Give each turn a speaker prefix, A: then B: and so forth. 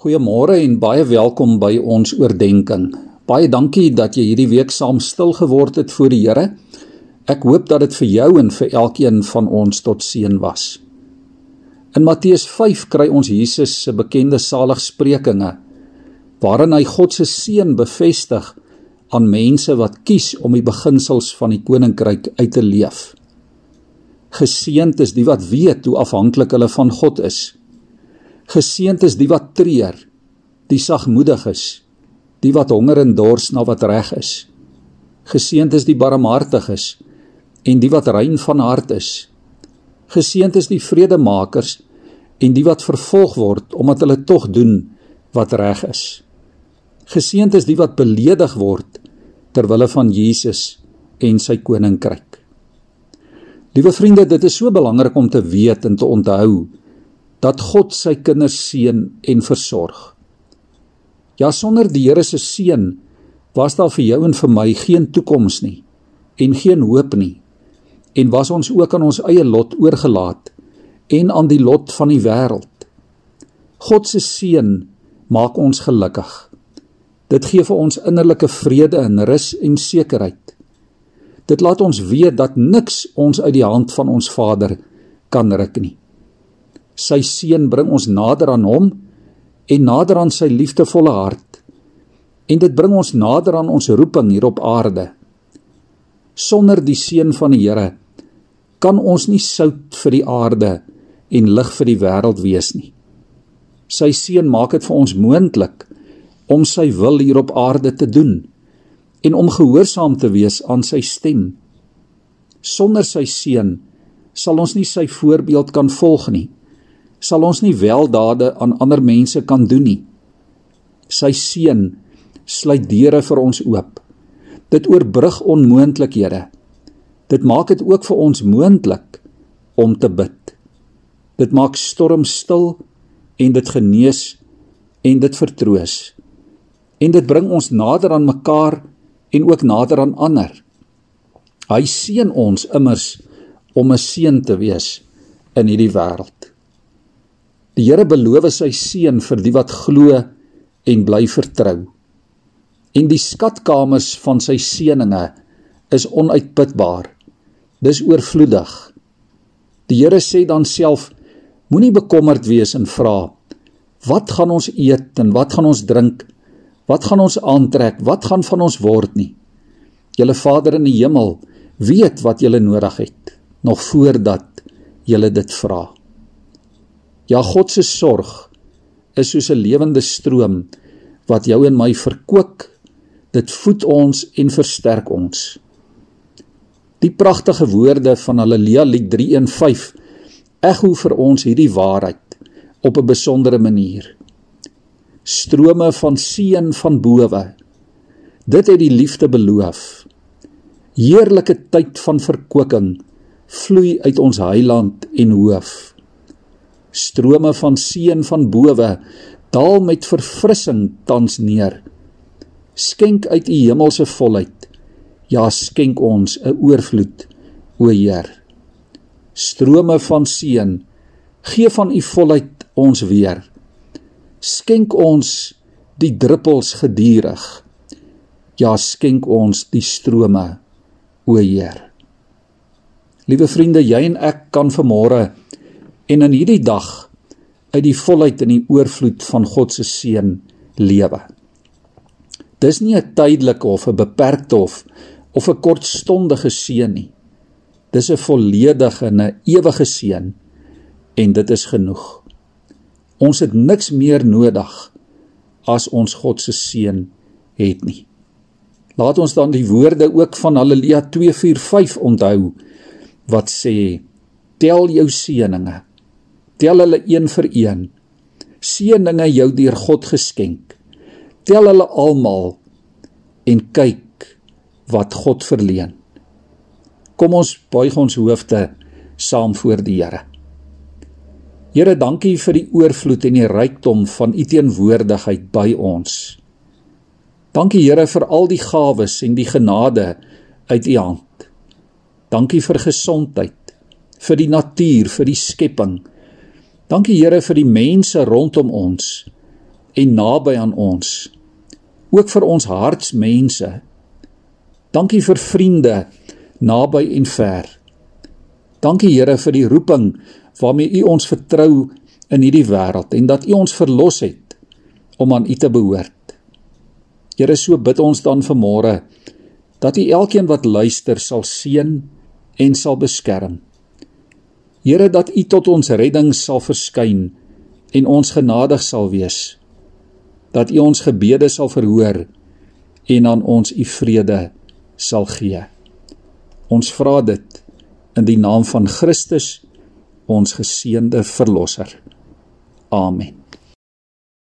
A: Goeiemôre en baie welkom by ons oordeenking. Baie dankie dat jy hierdie week saam stil geword het voor die Here. Ek hoop dat dit vir jou en vir elkeen van ons tot seën was. In Matteus 5 kry ons Jesus se bekende saligsprekinge waarin hy God se seën bevestig aan mense wat kies om die beginsels van die koninkryk uit te leef. Geseënd is die wat weet hoe afhanklik hulle van God is. Geseënd is die wat treur, die sagmoedig is, die wat honger en dors na wat reg is. Geseënd is die barmhartiges en die wat rein van hart is. Geseënd is die vredemakers en die wat vervolg word omdat hulle tog doen wat reg is. Geseënd is die wat beledig word ter wille van Jesus en sy koninkryk. Liewe vriende, dit is so belangrik om te weet en te onthou dat God sy kinders seën en versorg. Ja, sonder die Here se seën was daar vir jou en vir my geen toekoms nie en geen hoop nie. En was ons ook aan ons eie lot oorgelaat en aan die lot van die wêreld. God se seën maak ons gelukkig. Dit gee vir ons innerlike vrede en rus en sekerheid. Dit laat ons weet dat niks ons uit die hand van ons Vader kan ruk nie. Sy seën bring ons nader aan hom en nader aan sy liefdevolle hart. En dit bring ons nader aan ons roeping hier op aarde. Sonder die seën van die Here kan ons nie sout vir die aarde en lig vir die wêreld wees nie. Sy seën maak dit vir ons moontlik om sy wil hier op aarde te doen en om gehoorsaam te wees aan sy stem. Sonder sy seën sal ons nie sy voorbeeld kan volg nie sal ons nie weldade aan ander mense kan doen nie. Sy seën sluit deure vir ons oop. Dit oorbrug onmoontlikhede. Dit maak dit ook vir ons moontlik om te bid. Dit maak storms stil en dit genees en dit vertroos. En dit bring ons nader aan mekaar en ook nader aan ander. Hy seën ons immers om 'n seën te wees in hierdie wêreld. Die Here beloof sy seën vir die wat glo en bly vertrou. En die skatkamers van sy seëninge is onuitputbaar. Dis oorvloedig. Die Here sê dan self: Moenie bekommerd wees en vra: Wat gaan ons eet en wat gaan ons drink? Wat gaan ons aantrek? Wat gaan van ons word nie? Julle Vader in die hemel weet wat julle nodig het nog voordat julle dit vra. Ja, God se sorg is soos 'n lewende stroom wat jou en my verkoop. Dit voed ons en versterk ons. Die pragtige woorde van Haleluja Lied 315 ekho vir ons hierdie waarheid op 'n besondere manier. Strome van seën van bowe. Dit het die liefde beloof. Heerlike tyd van verkwikking vloei uit ons heiland en hoof strome van seën van bowe daal met verfrissing tans neer. Skenk uit u hemelse volheid. Ja skenk ons 'n oorvloed o Heer. Strome van seën gee van u volheid ons weer. Skenk ons die druppels gedurig ja skenk ons die strome o Heer. Liewe vriende, jy en ek kan vanmôre en in hierdie dag uit die volheid en die oorvloed van God se seën lewe. Dis nie 'n tydelike of 'n beperkte of of 'n kortstondige seën nie. Dis 'n volledige en 'n ewige seën en dit is genoeg. Ons het niks meer nodig as ons God se seën het nie. Laat ons dan die woorde ook van Haleluja 245 onthou wat sê: Tel jou seëninge tel hulle een vir een. Seëninge jou deur God geskenk. Tel hulle almal en kyk wat God verleen. Kom ons buig ons hoofde saam voor die Here. Here, dankie vir die oorvloed en die rykdom van u teenwoordigheid by ons. Dankie Here vir al die gawes en die genade uit u hand. Dankie vir gesondheid, vir die natuur, vir die skepping Dankie Here vir die mense rondom ons en naby aan ons. Ook vir ons hartsmense. Dankie vir vriende naby en ver. Dankie Here vir die roeping waarmee U ons vertrou in hierdie wêreld en dat U ons verlos het om aan U te behoort. Here, so bid ons dan vanmôre dat U elkeen wat luister sal seën en sal beskerm. Here, dat U tot ons redding sal verskyn en ons genadig sal wees. Dat U ons gebede sal verhoor en aan ons U vrede sal gee. Ons vra dit in die naam van Christus, ons geseënde verlosser. Amen.